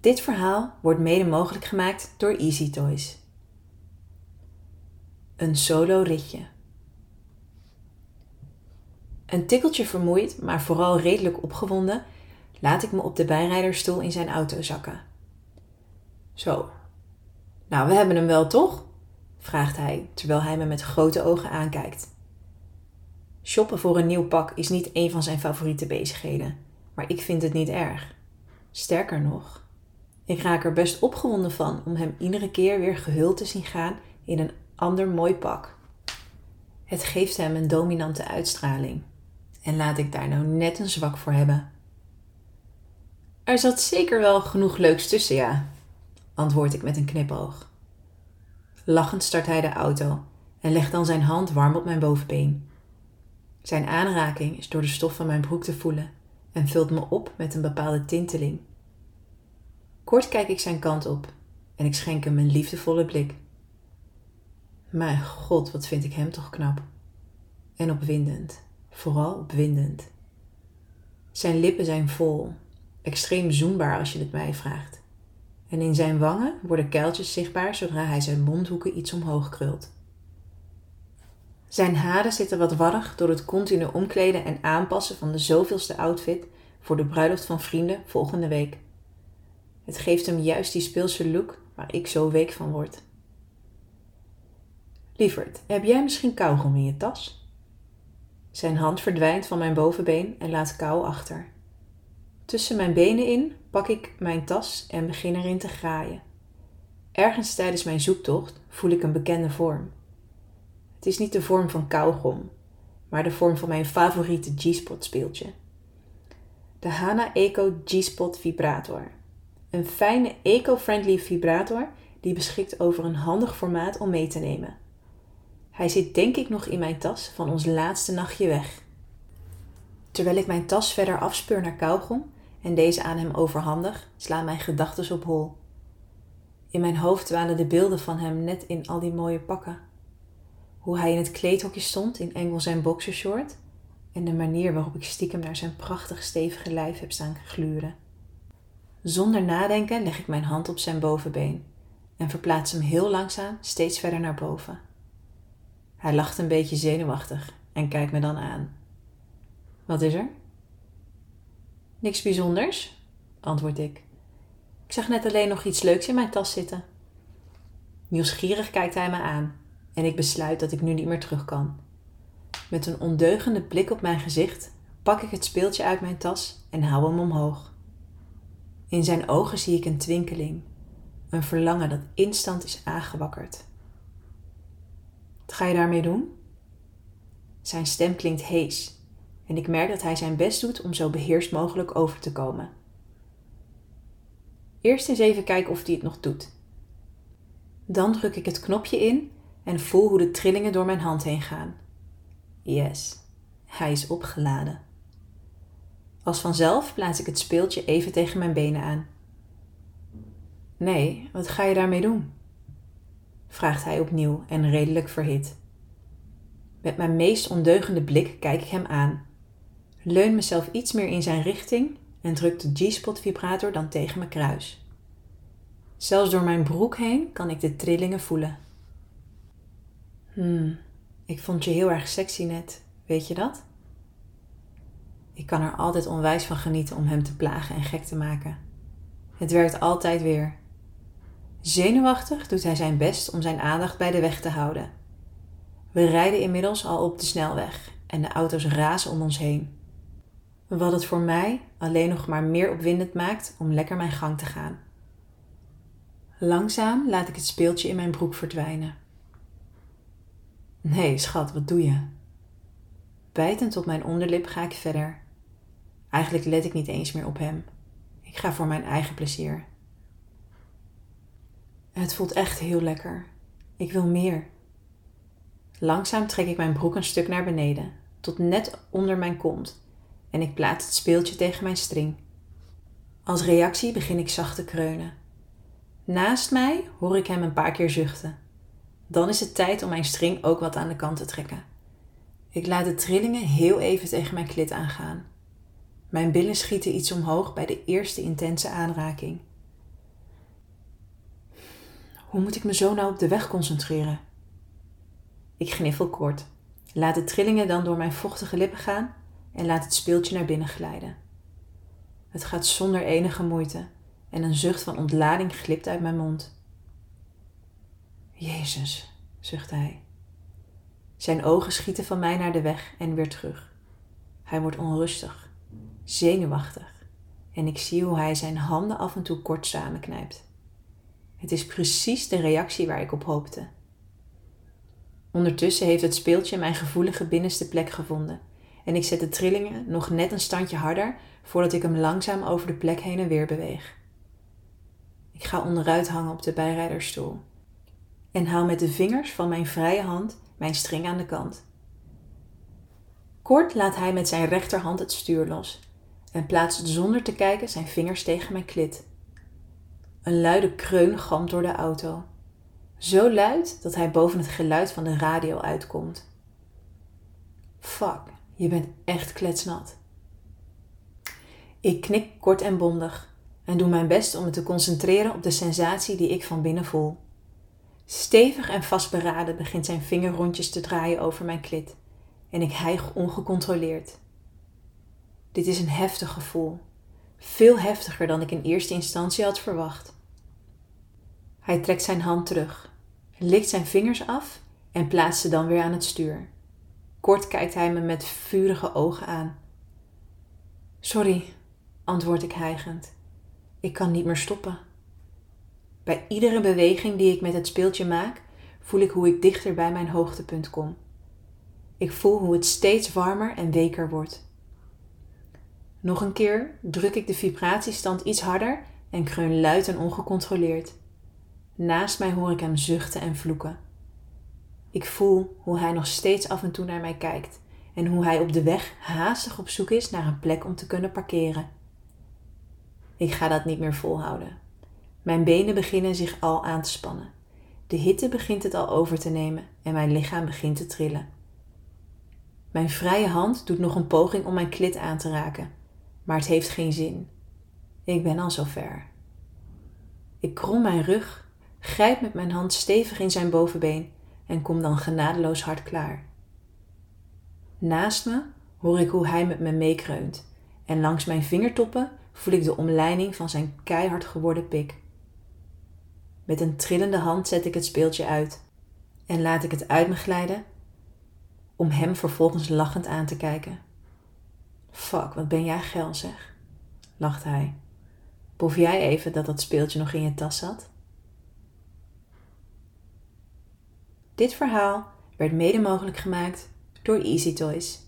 Dit verhaal wordt mede mogelijk gemaakt door Easy Toys. Een solo ritje. Een tikkeltje vermoeid, maar vooral redelijk opgewonden, laat ik me op de bijrijderstoel in zijn auto zakken. Zo. Nou, we hebben hem wel toch? vraagt hij terwijl hij me met grote ogen aankijkt. Shoppen voor een nieuw pak is niet een van zijn favoriete bezigheden, maar ik vind het niet erg. Sterker nog, ik raak er best opgewonden van om hem iedere keer weer gehuld te zien gaan in een ander mooi pak. Het geeft hem een dominante uitstraling. En laat ik daar nou net een zwak voor hebben. Er zat zeker wel genoeg leuks tussen, ja, antwoord ik met een knipoog. Lachend start hij de auto en legt dan zijn hand warm op mijn bovenbeen. Zijn aanraking is door de stof van mijn broek te voelen en vult me op met een bepaalde tinteling. Kort kijk ik zijn kant op en ik schenk hem een liefdevolle blik. Mijn god, wat vind ik hem toch knap. En opwindend, vooral opwindend. Zijn lippen zijn vol, extreem zoenbaar als je het mij vraagt. En in zijn wangen worden kuiltjes zichtbaar zodra hij zijn mondhoeken iets omhoog krult. Zijn haren zitten wat warrig door het continu omkleden en aanpassen van de zoveelste outfit voor de bruiloft van vrienden volgende week. Het geeft hem juist die speelse look waar ik zo week van word. Lieverd, heb jij misschien kauwgom in je tas? Zijn hand verdwijnt van mijn bovenbeen en laat kou achter. Tussen mijn benen in pak ik mijn tas en begin erin te graaien. Ergens tijdens mijn zoektocht voel ik een bekende vorm. Het is niet de vorm van kauwgom, maar de vorm van mijn favoriete G-spot speeltje. De Hana Eco G-spot vibrator. Een fijne eco-friendly vibrator die beschikt over een handig formaat om mee te nemen. Hij zit denk ik nog in mijn tas van ons laatste nachtje weg. Terwijl ik mijn tas verder afspeur naar kauwgom en deze aan hem overhandig, slaan mijn gedachten op hol. In mijn hoofd dwalen de beelden van hem net in al die mooie pakken. Hoe hij in het kleedhokje stond in enkel zijn boxershort en de manier waarop ik stiekem naar zijn prachtig stevige lijf heb staan gluren. Zonder nadenken leg ik mijn hand op zijn bovenbeen en verplaats hem heel langzaam steeds verder naar boven. Hij lacht een beetje zenuwachtig en kijkt me dan aan. Wat is er? Niks bijzonders, antwoord ik. Ik zag net alleen nog iets leuks in mijn tas zitten. Nieuwsgierig kijkt hij me aan en ik besluit dat ik nu niet meer terug kan. Met een ondeugende blik op mijn gezicht pak ik het speeltje uit mijn tas en hou hem omhoog. In zijn ogen zie ik een twinkeling, een verlangen dat instant is aangewakkerd. Wat ga je daarmee doen? Zijn stem klinkt hees en ik merk dat hij zijn best doet om zo beheerst mogelijk over te komen. Eerst eens even kijken of hij het nog doet. Dan druk ik het knopje in en voel hoe de trillingen door mijn hand heen gaan. Yes, hij is opgeladen. Als vanzelf plaats ik het speeltje even tegen mijn benen aan. Nee, wat ga je daarmee doen? vraagt hij opnieuw en redelijk verhit. Met mijn meest ondeugende blik kijk ik hem aan, leun mezelf iets meer in zijn richting en druk de G-spot vibrator dan tegen mijn kruis. Zelfs door mijn broek heen kan ik de trillingen voelen. Hmm, ik vond je heel erg sexy net, weet je dat? Ik kan er altijd onwijs van genieten om hem te plagen en gek te maken. Het werkt altijd weer. Zenuwachtig doet hij zijn best om zijn aandacht bij de weg te houden. We rijden inmiddels al op de snelweg en de auto's razen om ons heen. Wat het voor mij alleen nog maar meer opwindend maakt om lekker mijn gang te gaan. Langzaam laat ik het speeltje in mijn broek verdwijnen. Nee, schat, wat doe je? Bijtend op mijn onderlip ga ik verder. Eigenlijk let ik niet eens meer op hem. Ik ga voor mijn eigen plezier. Het voelt echt heel lekker. Ik wil meer. Langzaam trek ik mijn broek een stuk naar beneden, tot net onder mijn kont, en ik plaats het speeltje tegen mijn string. Als reactie begin ik zacht te kreunen. Naast mij hoor ik hem een paar keer zuchten. Dan is het tijd om mijn string ook wat aan de kant te trekken. Ik laat de trillingen heel even tegen mijn klit aangaan. Mijn billen schieten iets omhoog bij de eerste intense aanraking. Hoe moet ik me zo nou op de weg concentreren? Ik gniffel kort, laat de trillingen dan door mijn vochtige lippen gaan en laat het speeltje naar binnen glijden. Het gaat zonder enige moeite en een zucht van ontlading glipt uit mijn mond. Jezus, zucht hij. Zijn ogen schieten van mij naar de weg en weer terug. Hij wordt onrustig, zenuwachtig en ik zie hoe hij zijn handen af en toe kort samenknijpt. Het is precies de reactie waar ik op hoopte. Ondertussen heeft het speeltje mijn gevoelige binnenste plek gevonden en ik zet de trillingen nog net een standje harder voordat ik hem langzaam over de plek heen en weer beweeg. Ik ga onderuit hangen op de bijrijderstoel en haal met de vingers van mijn vrije hand mijn string aan de kant. Kort laat hij met zijn rechterhand het stuur los en plaatst zonder te kijken zijn vingers tegen mijn klit. Een luide kreun gamt door de auto. Zo luid dat hij boven het geluid van de radio uitkomt. Fuck, je bent echt kletsnat. Ik knik kort en bondig en doe mijn best om me te concentreren op de sensatie die ik van binnen voel. Stevig en vastberaden begint zijn vingerrondjes te draaien over mijn klit en ik hijg ongecontroleerd. Dit is een heftig gevoel, veel heftiger dan ik in eerste instantie had verwacht. Hij trekt zijn hand terug, likt zijn vingers af en plaatst ze dan weer aan het stuur. Kort kijkt hij me met vurige ogen aan. Sorry, antwoord ik hijgend. Ik kan niet meer stoppen. Bij iedere beweging die ik met het speeltje maak, voel ik hoe ik dichter bij mijn hoogtepunt kom. Ik voel hoe het steeds warmer en weker wordt. Nog een keer druk ik de vibratiestand iets harder en kreun luid en ongecontroleerd. Naast mij hoor ik hem zuchten en vloeken. Ik voel hoe hij nog steeds af en toe naar mij kijkt en hoe hij op de weg haastig op zoek is naar een plek om te kunnen parkeren. Ik ga dat niet meer volhouden. Mijn benen beginnen zich al aan te spannen. De hitte begint het al over te nemen en mijn lichaam begint te trillen. Mijn vrije hand doet nog een poging om mijn klit aan te raken, maar het heeft geen zin. Ik ben al zover. Ik krom mijn rug, grijp met mijn hand stevig in zijn bovenbeen en kom dan genadeloos hard klaar. Naast me hoor ik hoe hij met me meekreunt en langs mijn vingertoppen voel ik de omleiding van zijn keihard geworden pik. Met een trillende hand zet ik het speeltje uit en laat ik het uit me glijden om hem vervolgens lachend aan te kijken. Fuck, wat ben jij geil zeg, lacht hij. Proef jij even dat dat speeltje nog in je tas zat? Dit verhaal werd mede mogelijk gemaakt door Easy Toys.